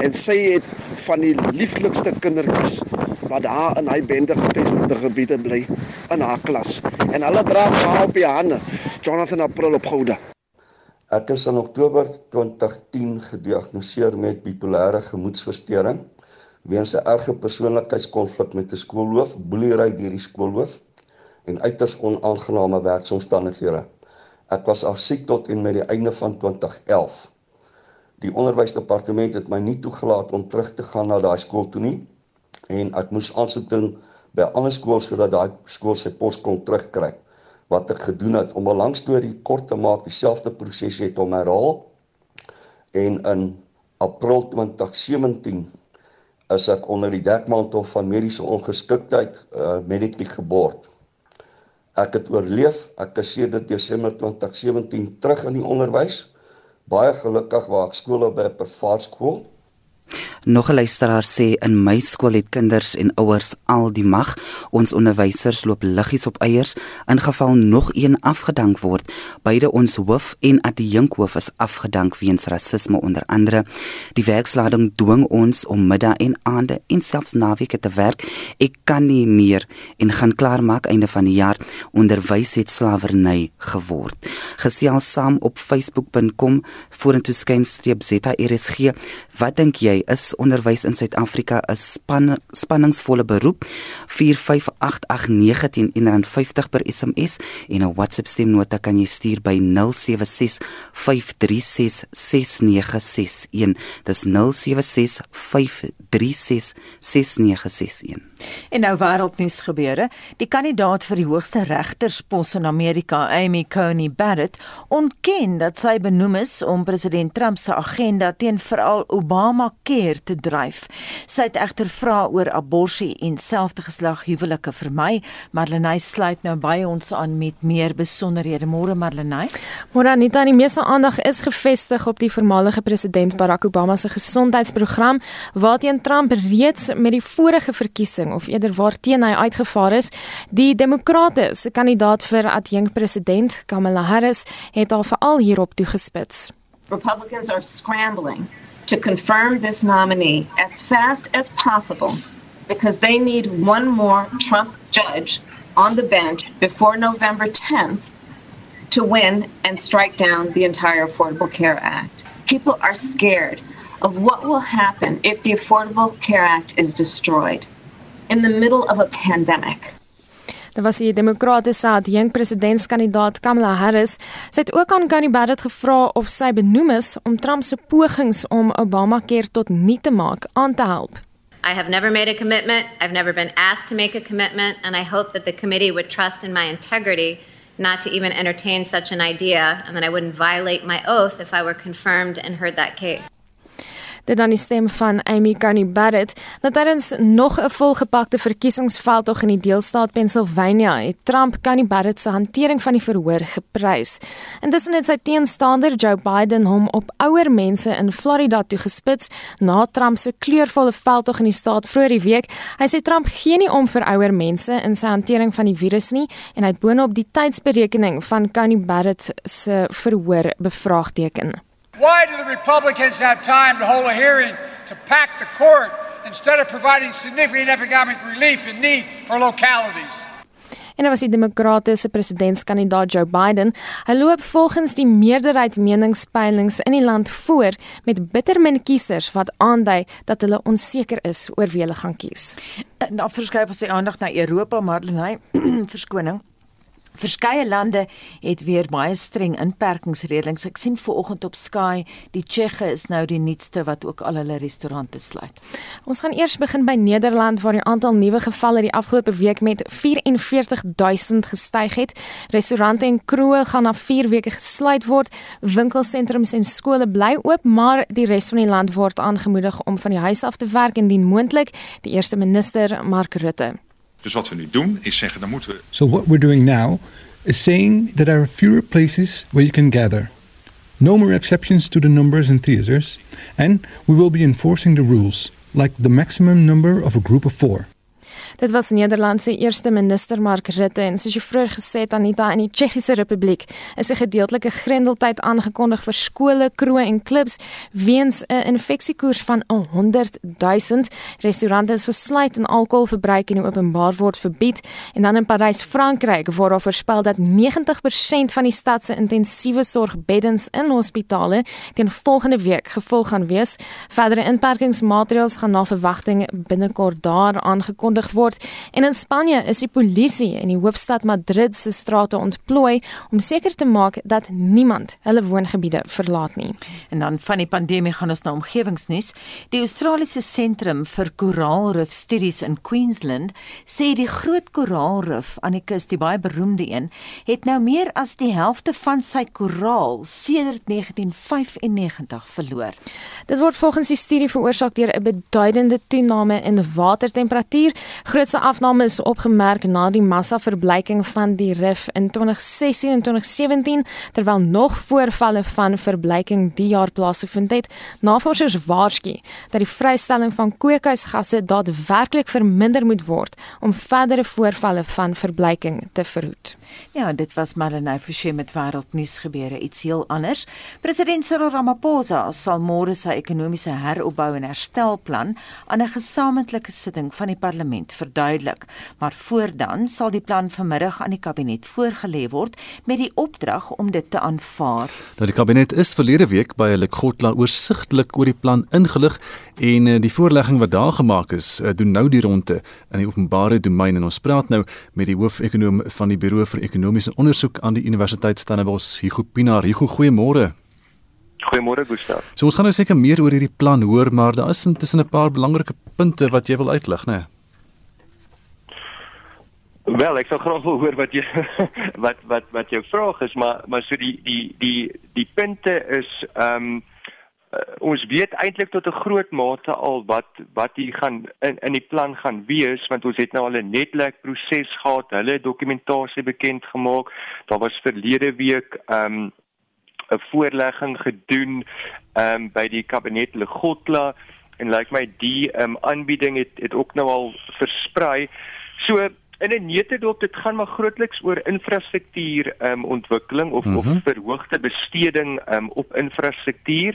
En sy het van die lieflikste kindertjies wat daar in hy bende getestede gebiede bly in haar klas. En hulle dra haar op die hande. Jonathan April op Gouda. Ek is in Oktober 2010 gediagnoseer met bipolêre gemoedstoornis weens 'n erge persoonlikheidskonflik met 'n skoolhoof, boelery deur die skoolhoof en uiters onaangename werksomstandighede. Ek was af siek tot en met die einde van 2011. Die onderwysdepartement het my nie toegelaat om terug te gaan na daai skool toe nie en ek moes aansoek doen by 'n ander skool sodat daai skool sy pos kon terugkry. Wat ek gedoen het om 'n lang storie kort te maak, dieselfde proses het hom herhaal en in April 2017 is ek onder die dekmantel van mediese ongeskiktheid uh, medically gebord. Ek het oorleef. Ek is sedert Desember 2017 terug in die onderwys. Baie gelukkig waar ek skool op by 'n privaat skool Nog 'n luisteraar sê in my skool het kinders en ouers al die mag. Ons onderwysers loop liggies op eiers in geval nog een afgedank word. Beide ons hoof en adjunkhoof is afgedank weens rasisme onder andere. Die werkslading dwing ons om middag en aande en selfs naweke te werk. Ek kan nie meer en gaan klaarmaak einde van die jaar. Onderwys het slawerny geword. Gesels saam op facebook.com vorentoe skynstreep ZRSG. Wat dink jy is onderwys in Suid-Afrika 'n span, spanningsvolle beroep. 4588910 per SMS en 'n WhatsApp stemnota kan jy stuur by 0765366961. Dis 0765366961. En nou wêreldnuus gebeure. Die kandidaat vir die hoogste regterspos in Amerika, Amy Coney Barrett, ontken dat sy benoem is om president Trump se agenda teen veral Obamacare te dryf. Sy het egter vra oor abortus en selfde geslag huwelike vermy. Marlenae sluit nou by ons aan met meer besonderhede. Môre Marlenae. Môre Anita, die meeste aandag is gefestig op die voormalige president Barack Obama se gesondheidsprogram waarteen Trump reeds met die vorige verkiesing of eerder waarteen hy uitgevaar is, die demokrate se kandidaat vir Kamala Harris het al veral hierop toegespits. Republicans are scrambling to confirm this nominee as fast as possible because they need one more Trump judge on the bench before November 10th to win and strike down the entire Affordable Care Act. People are scared of what will happen if the Affordable Care Act is destroyed in the middle of a pandemic. Daar was die demokratiese adjunk presidentskandidaat Kamala Harris. Sy het ook aan Connie Barrett gevra of sy benoem is om Trump se pogings om Obamacare tot nul te maak aan te help. I have never made a commitment. I've never been asked to make a commitment, and I hope that the committee would trust in my integrity not to even entertain such an idea, and that I wouldn't violate my oath if I were confirmed and heard that case. Dit dan die stem van Amy Coney Barrett. Natuurlik nog 'n volgepakte verkiesingsveldtog in die deelstaat Pennsylvania. Het Trump Coney Barrett se hantering van die verhoor geprys. Intussen het sy teenstander Joe Biden hom op ouer mense in Florida toegespits na Trump se kleurvolle veldtog in die staat vroeër die week. Hy sê Trump gee nie om vir ouer mense in sy hantering van die virus nie en hy het boonop die tydsberekening van Coney Barrett se verhoor bevraagteken. Why do the Republicans have time to hold a hearing to pack the court instead of providing significant economic relief in need for localities? En dit was die demokratiese presidentskandidaat Joe Biden. Hy loop volgens die meerderheid meningspeilings in die land voor met bitter min kiesers wat aandui dat hulle onseker is oor wie hulle gaan kies. En dan verskuif ons sy aandag na Europa, Marlenae, (clears throat) verskoning. Verskeie lande het weer baie streng inperkingsreëlings. Ek sien vooroggend op Sky, die Tsjegge is nou die nuutste wat ook al hulle restaurante sluit. Ons gaan eers begin by Nederland waar die aantal nuwe gevalle die afgelope week met 44000 gestyg het. Restaurante en kroë gaan na 4 weke gesluit word. Winkelsentrums en skole bly oop, maar die res van die land word aangemoedig om van die huis af te werk indien moontlik, die eerste minister Mark Rutte. Dus wat we nu doen is zeggen, dan moeten we. So what we're doing now is saying that there are fewer places where you can gather. No more exceptions to the numbers in theaters, and we will be enforcing the rules, like the maximum number of a group of four. Dit was Nederland se eerste minister Mark Rutte en soos jy vroeër gesê het Anita in die Tsjechiese Republiek is 'n gedeeltelike grendeltyd aangekondig vir skole, kroë en klubs weens 'n infeksiekoers van 100 000. Restaurante is gesluit en alkoholverbruik in die openbaar word verbied en dan in Parys, Frankryk, waar daar voorspel dat 90% van die stad se intensiewe sorgbeddens in hospitale teen volgende week gevul gaan wees. Verdere inperkingsmaatreëls gaan na verwagting binnekort daar aangekondig aangemoedig word en in Spanje is die polisie in die hoofstad Madrid se strate ontplooi om seker te maak dat niemand hulle woongebiede verlaat nie. En dan van die pandemie gaan ons na omgewingsnuus. Die Australiese Sentrum vir Koraalrif Studies in Queensland sê die groot koraalrif aan die kus, die baie beroemde een, het nou meer as die helfte van sy koraal sedert 1995 verloor. Dit word volgens die studie veroorsaak deur 'n beduidende toename in watertemperatuur. Grootste afname is opgemerk na die massa-verbleiking van die rif in 2016 en 2017, terwyl nog voorvalle van verbleiking die jaar plaasgevind het. Navorsers waarsku dat die vrystelling van kweekhuisgasse daadwerklik verminder moet word om verdere voorvalle van verbleiking te verhoed. Ja, dit was Marlenae Forsie met wêreldnuus gebeure iets heel anders. President Cyril Ramaphosa sal môre sy ekonomiese heropbou en herstelplan aan 'n gesamentlike sitting van die parlement verduidelik. Maar voordan sal die plan vanmiddag aan die kabinet voorgelê word met die opdrag om dit te aanvaar. Nou die kabinet is verlede week by 'n Lekgotla oorsigtelik oor die plan ingelig en eh, die voorlegging wat daar gemaak is, eh, doen nou die ronde in die openbare domein en ons praat nou met die hoofekonoom van die Buro vir Ekonomiese Onderzoek aan die Universiteit Stellenbosch, Hugo Pinaar. Hugo, goeiemôre. Goeiemôre Gustaf. So ons gaan nou seker meer oor hierdie plan hoor, maar daar is intussen 'n paar belangrike punte wat jy wil uitlig, né? Nee? Wel, ek sou graag wil hoor wat jy (laughs) wat wat wat jou vraag is, maar maar so die die die die punte is ehm um, uh, ons weet eintlik tot 'n groot mate al wat wat hier gaan in in die plan gaan wees want ons het nou al 'n netwerk proses gehad, hulle dokumentasie bekend gemaak. Daar was verlede week ehm um, 'n voorlegging gedoen ehm um, by die kabinet Legotla en lyk like my die ehm um, aanbieding het het ook nou al versprei. So in 'n neutedop dit gaan maar grootliks oor infrastruktuur ehm um, ontwikkeling of mm -hmm. of mhm. verhoogde besteding ehm um, op infrastruktuur.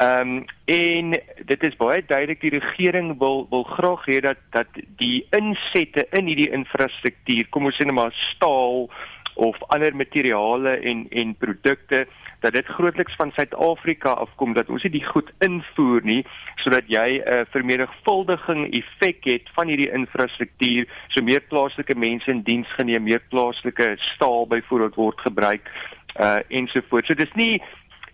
Ehm um, en dit is baie duidelik die regering wil wil graag hê dat dat die insette in hierdie infrastruktuur, kom ons sê net maar staal of ander materiale en en produkte dat dit grootliks van Suid-Afrika afkom dat ons dit goed invoer nie sodat jy 'n uh, vermenigvuldiging effek het van hierdie infrastruktuur so meer plaaslike mense in diens geneem meer plaaslike staal byvoorbeeld word gebruik uh ensovoorts so dis nie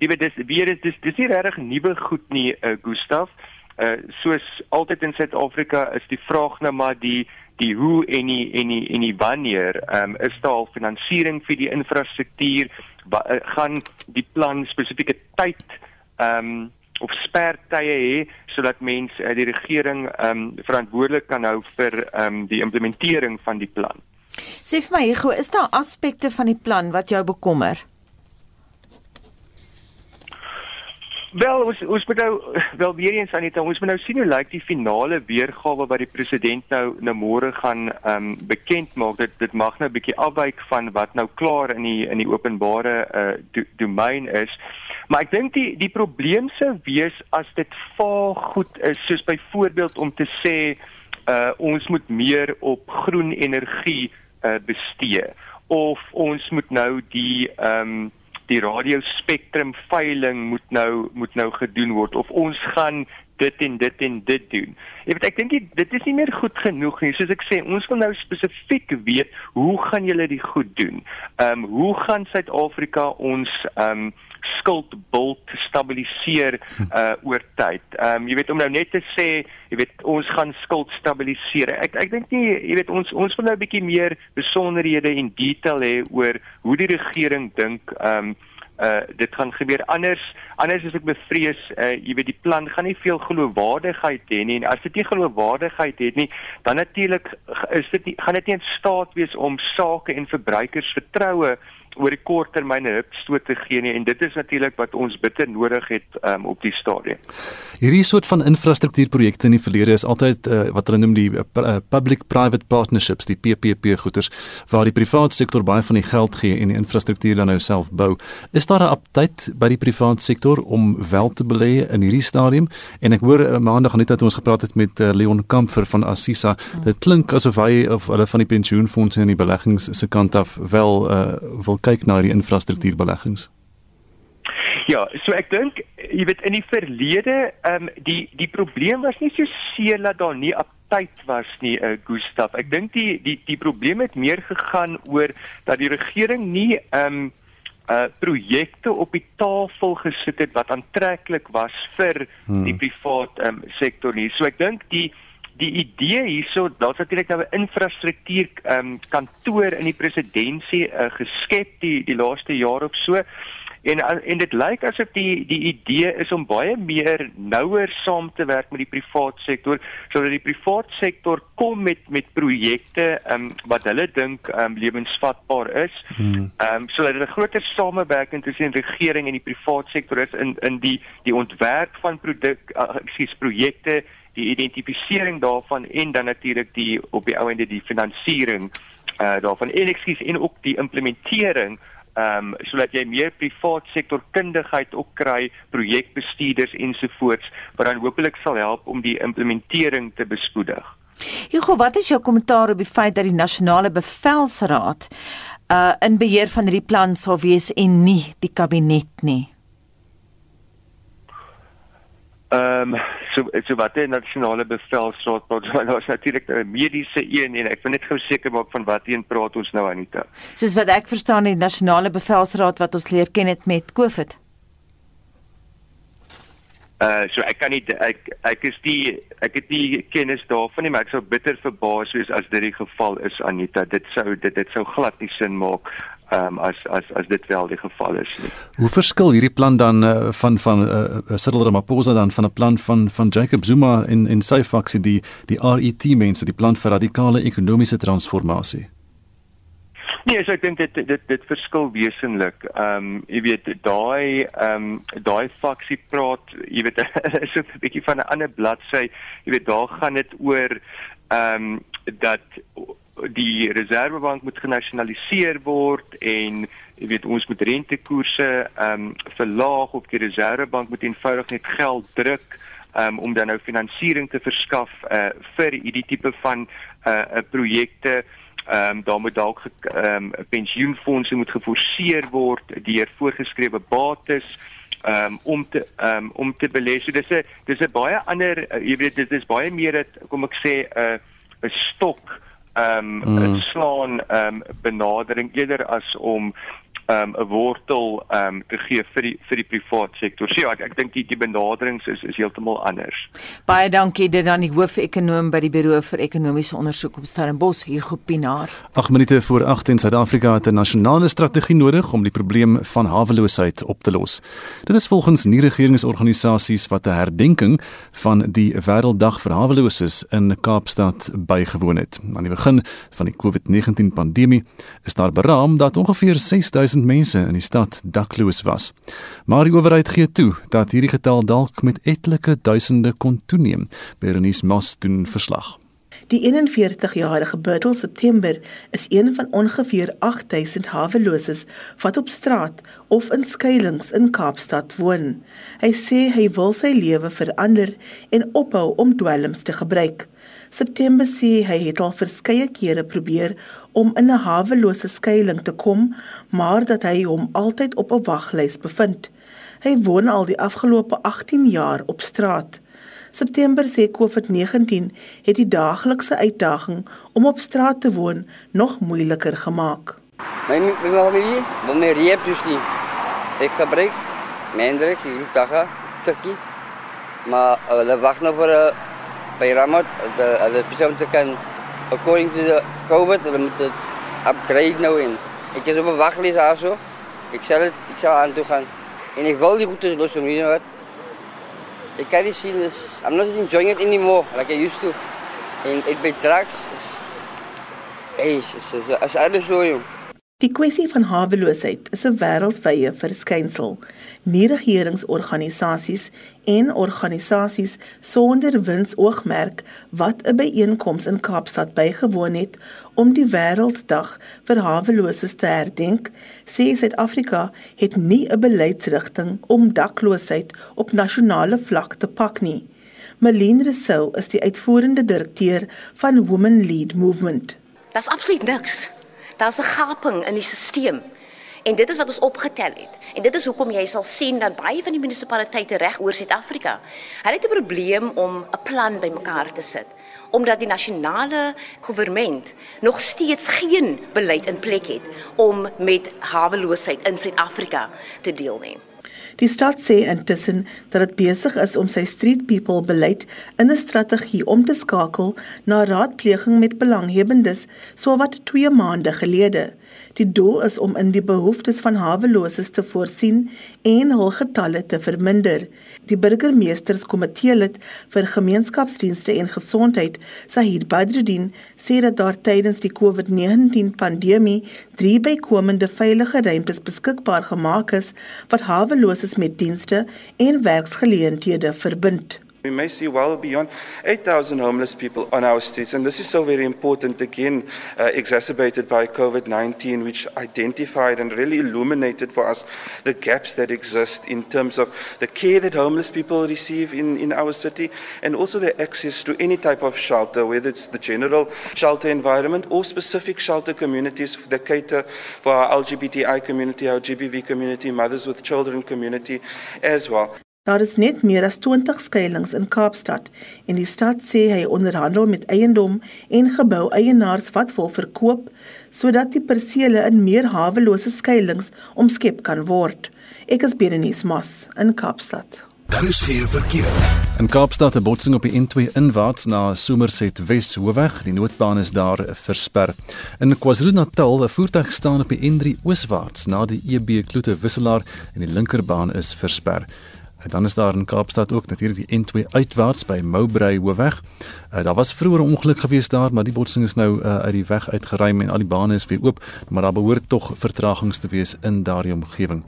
jy weet dis weer is dis dis nie regtig nuwe goed nie uh, Gustaf uh soos altyd in Suid-Afrika is die vraag nou maar die die hoe en die en die en die wanneer um, is daar al finansiering vir die infrastruktuur uh, gaan die plan spesifieke tyd ehm um, of spertye hê sodat mense uh, die regering ehm um, verantwoordelik kan hou vir ehm um, die implementering van die plan. Sê vir my, Hugo, is daar aspekte van die plan wat jou bekommer? Wel, ons ons moet nou (laughs) wel weer eens aan dit ons moet nou sien hoe lyk die finale weergawe wat die president nou nou môre gaan ehm um, bekend maak. Dit dit mag nou 'n bietjie afwyk van wat nou klaar in die in die openbare uh do, domein is. Maar ek dink die die probleem sou wees as dit vaag goed is soos byvoorbeeld om te sê uh ons moet meer op groen energie uh bestee of ons moet nou die ehm um, die radiospektrum veiling moet nou moet nou gedoen word of ons gaan dit en dit en dit doen. Jy weet ek dink dit is nie meer goed genoeg nie. Soos ek sê, ons wil nou spesifiek weet hoe gaan julle dit goed doen? Ehm um, hoe gaan Suid-Afrika ons ehm um, skuldbult stabiliseer uh oor tyd. Ehm um, jy weet om nou net te sê, jy weet ons gaan skuld stabiliseer. Ek ek dink nie, jy weet ons ons wil nou 'n bietjie meer besonderhede en detail hê oor hoe die regering dink ehm um, uh dit gaan gebeur anders anders as ek bevrees uh jy weet die plan gaan nie veel geloofwaardigheid hê nie en as dit nie geloofwaardigheid het nie dan natuurlik is dit nie gaan dit nie in staat wees om sake en verbruikers vertroue oor die korttermyn hupstoot te gee nie en dit is natuurlik wat ons bitter nodig het um, op die stadium. Hierdie soort van infrastruktuurprojekte in die verlede is altyd uh, wat hulle noem die uh, uh public-private partnerships, die PPP goeders waar die private sektor baie van die geld gee en die infrastruktuur dan nou self bou. Is daar 'n aptyd by die private sektor om wel te belê in hierdie stadium? En ek hoor uh, maandag net dat ons gepraat het met uh, Leon Kamfer van Assisa. Dit klink asof hy of hulle van die pensioenfonde en die beleggings se kant af wel uh, wil kyk na die infrastruktuurbeleggings? Ja, so ek dink jy weet in die verlede, ehm um, die die probleem was nie so seer dat daar nie tyd was nie, uh, Gustaf. Ek dink die die die probleem het meer gegaan oor dat die regering nie ehm um, uh projekte op die tafel gesit het wat aantreklik was vir hmm. die privaat um, sektor nie. So ek dink die die idee hierso, daar's natuurlik nou 'n infrastruktuur um, kantoor in die presidentskap uh, geskep die die laaste jaar of so. En en dit lyk asof die die idee is om baie meer nouer saam te werk met die privaat sektor sodat die privaat sektor kom met met projekte um, wat hulle dink um, lewensvatbaar is. Hmm. Ehm um, sodat dit 'n groter samewerking tussen die regering en die privaat sektor is in in die die ontwerp van produk uh, ekskuus projekte die identifisering daarvan en dan natuurlik die op die ou ende die finansiering uh daarvan en ekskuus en ook die implementering ehm um, sodat jy meer privaat sektor kundigheid ook kry, projekbestuurders ensovoorts wat dan hopelik sal help om die implementering te bespoedig. Hugo, wat is jou kommentaar op die feit dat die nasionale bevelsraad uh in beheer van hierdie plan sal wees en nie die kabinet nie? Ehm um, so so wat die nasionale bevelsraad praat, (laughs) daar's natuurlik 'n mediese een en ek wil net gou seker maak van wat een praat ons nou Anita. Soos wat ek verstaan die nasionale bevelsraad wat ons leer ken het met COVID. Uh so ek kan nie ek ek is die ek het nie kennis daarvan nie maar ek sou bitter verbaas wees as dit die geval is Anita. Dit sou dit dit sou glad nie sin maak ehm um, as as as dit wel die geval is nie. Hoe verskil hierdie plan dan uh, van van uh, Cyril Ramaphosa dan van 'n plan van van Jacob Zuma en en sy faksie die die RET mense die plan vir radikale ekonomiese transformasie? Nee, so ek dink dit dit dit verskil wesenlik. Ehm um, jy weet daai ehm um, daai faksie praat, jy weet (laughs) is 'n bietjie van 'n ander bladsy. Jy weet daar gaan dit oor ehm um, dat die reservebank moet genasionaliseer word en jy weet ons moet rentekoerse ehm um, verlaag of die reservebank moet eenvoudig net geld druk um, om dan nou finansiering te verskaf uh, vir hierdie tipe van 'n uh, uh, projekte ehm um, daar moet dalk ehm um, pensioenfonde moet geforseer word deur voorgeskrewe bates um, om te um, om te belê. So dis 'n dis 'n baie ander uh, jy weet dit is baie meer dit kom ek sê 'n uh, 'n stok ehm um, mm. slaan ehm um, benadering eerder as om um, 'n wortel um, te gee vir die vir die privaat sektor. So ja, ek, ek dink die die benaderings is is heeltemal anders. Baie dankie dit aan die hoofekonoom by die Buro vir Ekonomiese Onderzoek op Stellenbosch, Hugo Pinaar. 8 minute voor 8 in Suid-Afrika het 'n nasionale strategie nodig om die probleem van haweloosheid op te los. Dit is volgens nie regeringsorganisasies wat 'n herdenking van die Wêrelddag vir Haweloses in Kaapstad bygewoon het. Aan die begin van die COVID-19 pandemie is daar beraam dat ongeveer 6000 1000 mense in die stad dakloos was. Maar die owerheid gee toe dat hierdie getal dalk met etlike duisende kon toeneem. Berenice Mas doen verslag. Die 41-jarige Bertel September is een van ongeveer 8000 haweloses wat op straat of in skuilings in Kaapstad woon. Hy sê hy wil sy lewe verander en ophou om dwelms te gebruik. September sê hy het al verskeie kere probeer om in 'n hawelose skuilings te kom, maar dat hy hom altyd op 'n waglys bevind. Hy woon al die afgelope 18 jaar op straat. September sê COVID-19 het die daaglikse uitdaging om op straat te woon nog moeiliker gemaak. My familie, my reep dus nie. Ek gebruik mendrik hier daga tikkie. Maar hulle wag nou vir 'n by Ramat, the the persoon te kan according to the COVID, hulle moet dit upgrade nou in. Ek is op 'n waglys daarso. Ek sal dit ek sal aan toe gaan. En ek wil die goeie los om hier wat. Ek kan nie sien is I'm not enjoying it anymore like I used to. En ek by drugs. Hey, as alles so jong. Die kwessie van haweloosheid is 'n wêreldwye verskynsel. Nie regeringsorganisasies en organisasies sonder winsoogmerk wat 'n byeenkoms in Kaapstad bygewoon het om die wêrelddag vir haweloses te herdenk, sê Suid-Afrika het nie 'n beleidsrigting om dakloosheid op nasionale vlak te pak nie. Malene Rousseau is die uitvoerende direkteur van Women Lead Movement. Dit's absoluut niks. Daar's 'n gaping in die stelsel. En dit is wat ons opgetel het. En dit is hoekom jy sal sien dat baie van die munisipaliteite reg oor Suid-Afrika, hulle het 'n probleem om 'n plan bymekaar te sit omdat die nasionale regering nog steeds geen beleid in plek het om met haweloosheid in Suid-Afrika te deel nie. Die stad sê intussen dat dit besig is om sy street people beleid in 'n strategie om te skakel na raadpleging met belanghebbendes sowat 2 maande gelede. Die doel is om in die behoeftes van haweloses te voorsien en hul getalle te verminder. Die burgemeesterskomitee lid vir gemeenskapsdienste en gesondheid, Sahid Badruddin, sê dat daar tydens die COVID-19 pandemie drie bykomende veilige ruimtes beskikbaar gemaak is wat haweloses met dienste en werksgeleenthede verbind. We may see well beyond 8,000 homeless people on our streets, and this is so very important again, uh, exacerbated by COVID 19, which identified and really illuminated for us the gaps that exist in terms of the care that homeless people receive in, in our city and also their access to any type of shelter, whether it's the general shelter environment or specific shelter communities that cater for our LGBTI community, our GBV community, mothers with children community as well. Daar is net meer as 20 skuilings in Kaapstad en die stad sê hy onderhandel met eiendom en gebou eienaars wat wil verkoop sodat die persele in meer hawelose skuilings omskep kan word. Ek is Berenice Moss in Kaapstad. Daar is geen verkeer. In Kaapstad 'n botsing op die N2 inwaarts na Somerset Wes Hoofweg. Die noodbaan is daar versper. In KwaZulu-Natal 'n voertuig staan op die N3 ooswaarts na die EB Kloete wisselaar en die linkerbaan is versper. En dan is daar in Kaapstad ook natuurlik die N2 uitwaarts by Mowbray Hoofweg. Uh, daar was vroeër 'n ongeluk gewees daar, maar die botsing is nou uh, uit die weg uitgeruim en al die bane is weer oop, maar daar behoort tog vertragings te wees in daardie omgewing.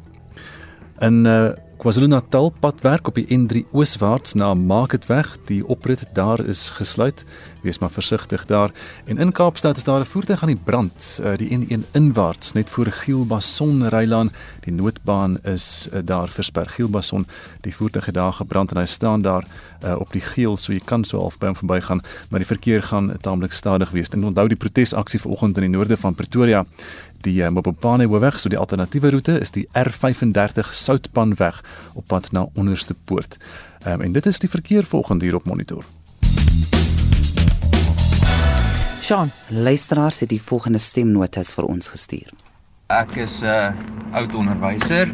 In uh, KwaZulu-Natal padwerk op die N3 ooswaarts na Marketweg, die oprit daar is gesluit. Wees maar versigtig daar. En in Kaapstad is daar 'n voertuig aan die brand, uh, die N1 inwaarts net voor Gielbason Rylaan. Die noodbaan is uh, daar versper. Gielbason, die voertuig het daar gebrand en hy staan daar uh, op die geel, so jy kan so half by hom verbygaan, maar die verkeer gaan taamlik stadig wees. En onthou die protesaksie vanoggend in die noorde van Pretoria Die uh, Mopopane hoofweg, so die alternatiewe roete is die R35 Soutpanweg op pad na Onderste Poort. Um, en dit is die verkeer volgende hier op monitor. Sean, luisteraars het die volgende stemnotas vir ons gestuur. Ek is 'n uh, oud onderwyser.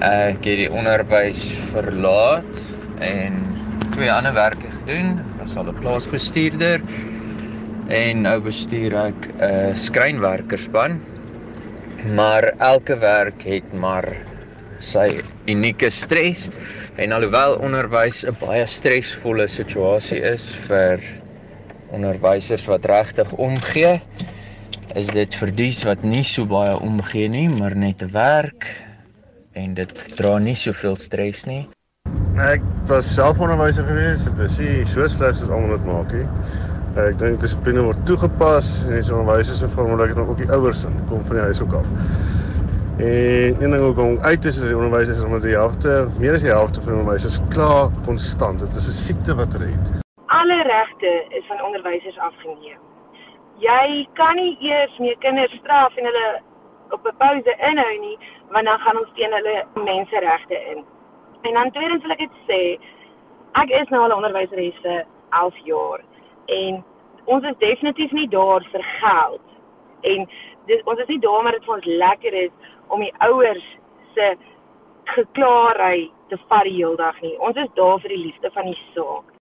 Ek het die onderwys verlaat en twee ander werke gedoen. Ek was al 'n plaasbestuurder en nou bestuur ek 'n uh, skrynwerkerspan maar elke werk het maar sy unieke stres. En alhoewel onderwys 'n baie stresvolle situasie is vir onderwysers wat regtig omgee is dit vir dies wat nie so baie omgee nie maar net werk. En dit dra nie soveel stres nie. Ek was selfonderwyser gewees dit is nie so sleg soos almal dit maak nie Ek dink dissipline word toegepas en die onderwysers se verantwoordelikheid dan ook die ouers in kom van die huis ook af. En een ding ook om uit te sê dat die onderwysers omdat die helfte, meer as die helfte van die onderwysers klaar konstant. Dit is 'n siekte wat hulle het. Alle regte is van onderwysers afgeneem. Jy kan nie eers meer kinders straf en hulle op 'n pouse inhou nie, want dan gaan ons teen hulle menseregte in. En dan tweedens wil ek dit sê, ek is nou al 'n onderwyser vir 11 jaar en ons is definitief nie daar vir geld. En dit ons is nie daar maar dit vir ons lekker is om die ouers se geklaarheid te vat die hele dag nie. Ons is daar vir die liefde van die saak.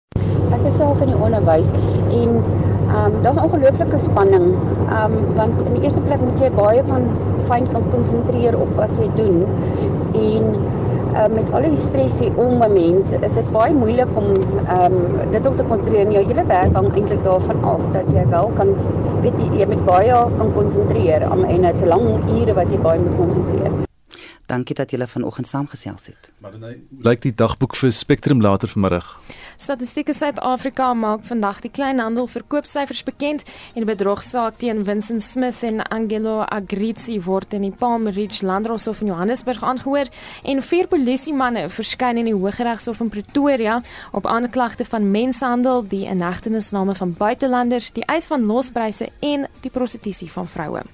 Ek is self in die onderwys en ehm um, daar's ongelooflike spanning. Ehm um, want in die eerste plek moet jy baie van fyn kan konsentreer op wat jy doen en uh, met al die stres hier om 'n mens is dit baie moeilik om ehm um, dit op te konsentreer. Jou hele werk hang eintlik daarvan af dat jy wel kan weet jy, jy met baie kan konsentreer en dit is 'n lang ure wat jy baie moet konsentreer. Dankie dat julle vanoggend saamgesels het. Maar dan lyk die dagboek vir Spectrum later vanmiddag. Statistieke Suid-Afrika maak vandag die kleinhandel verkoopsyfers bekend en die bedrogsaak teen Vincent Smith en Angelo Agrizzi word in die Palm Ridge Landdroshof in Johannesburg aangehoor en vier polisiemanne verskyn in die Hooggeregshof in Pretoria op aanklagte van menshandel, die inhegtenisname van buitelanders, die eis van lospryse en die prostitusie van vroue.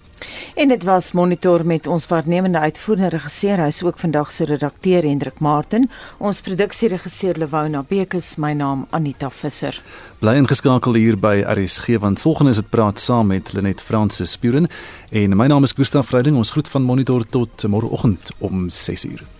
En dit was monitor met ons waarnemende uitvoerende regisseur, hy is ook vandag se redakteur Hendrik Martin, ons produksieregisseur Lewona Bekes, my naam Anita Visser. Bly ingeskakel hier by RSG want volgende is dit praat saam met Lenet Fransis Spuren en my naam is Gustaf Vreiding. Ons groet van monitor tot môreoggend om 6uur.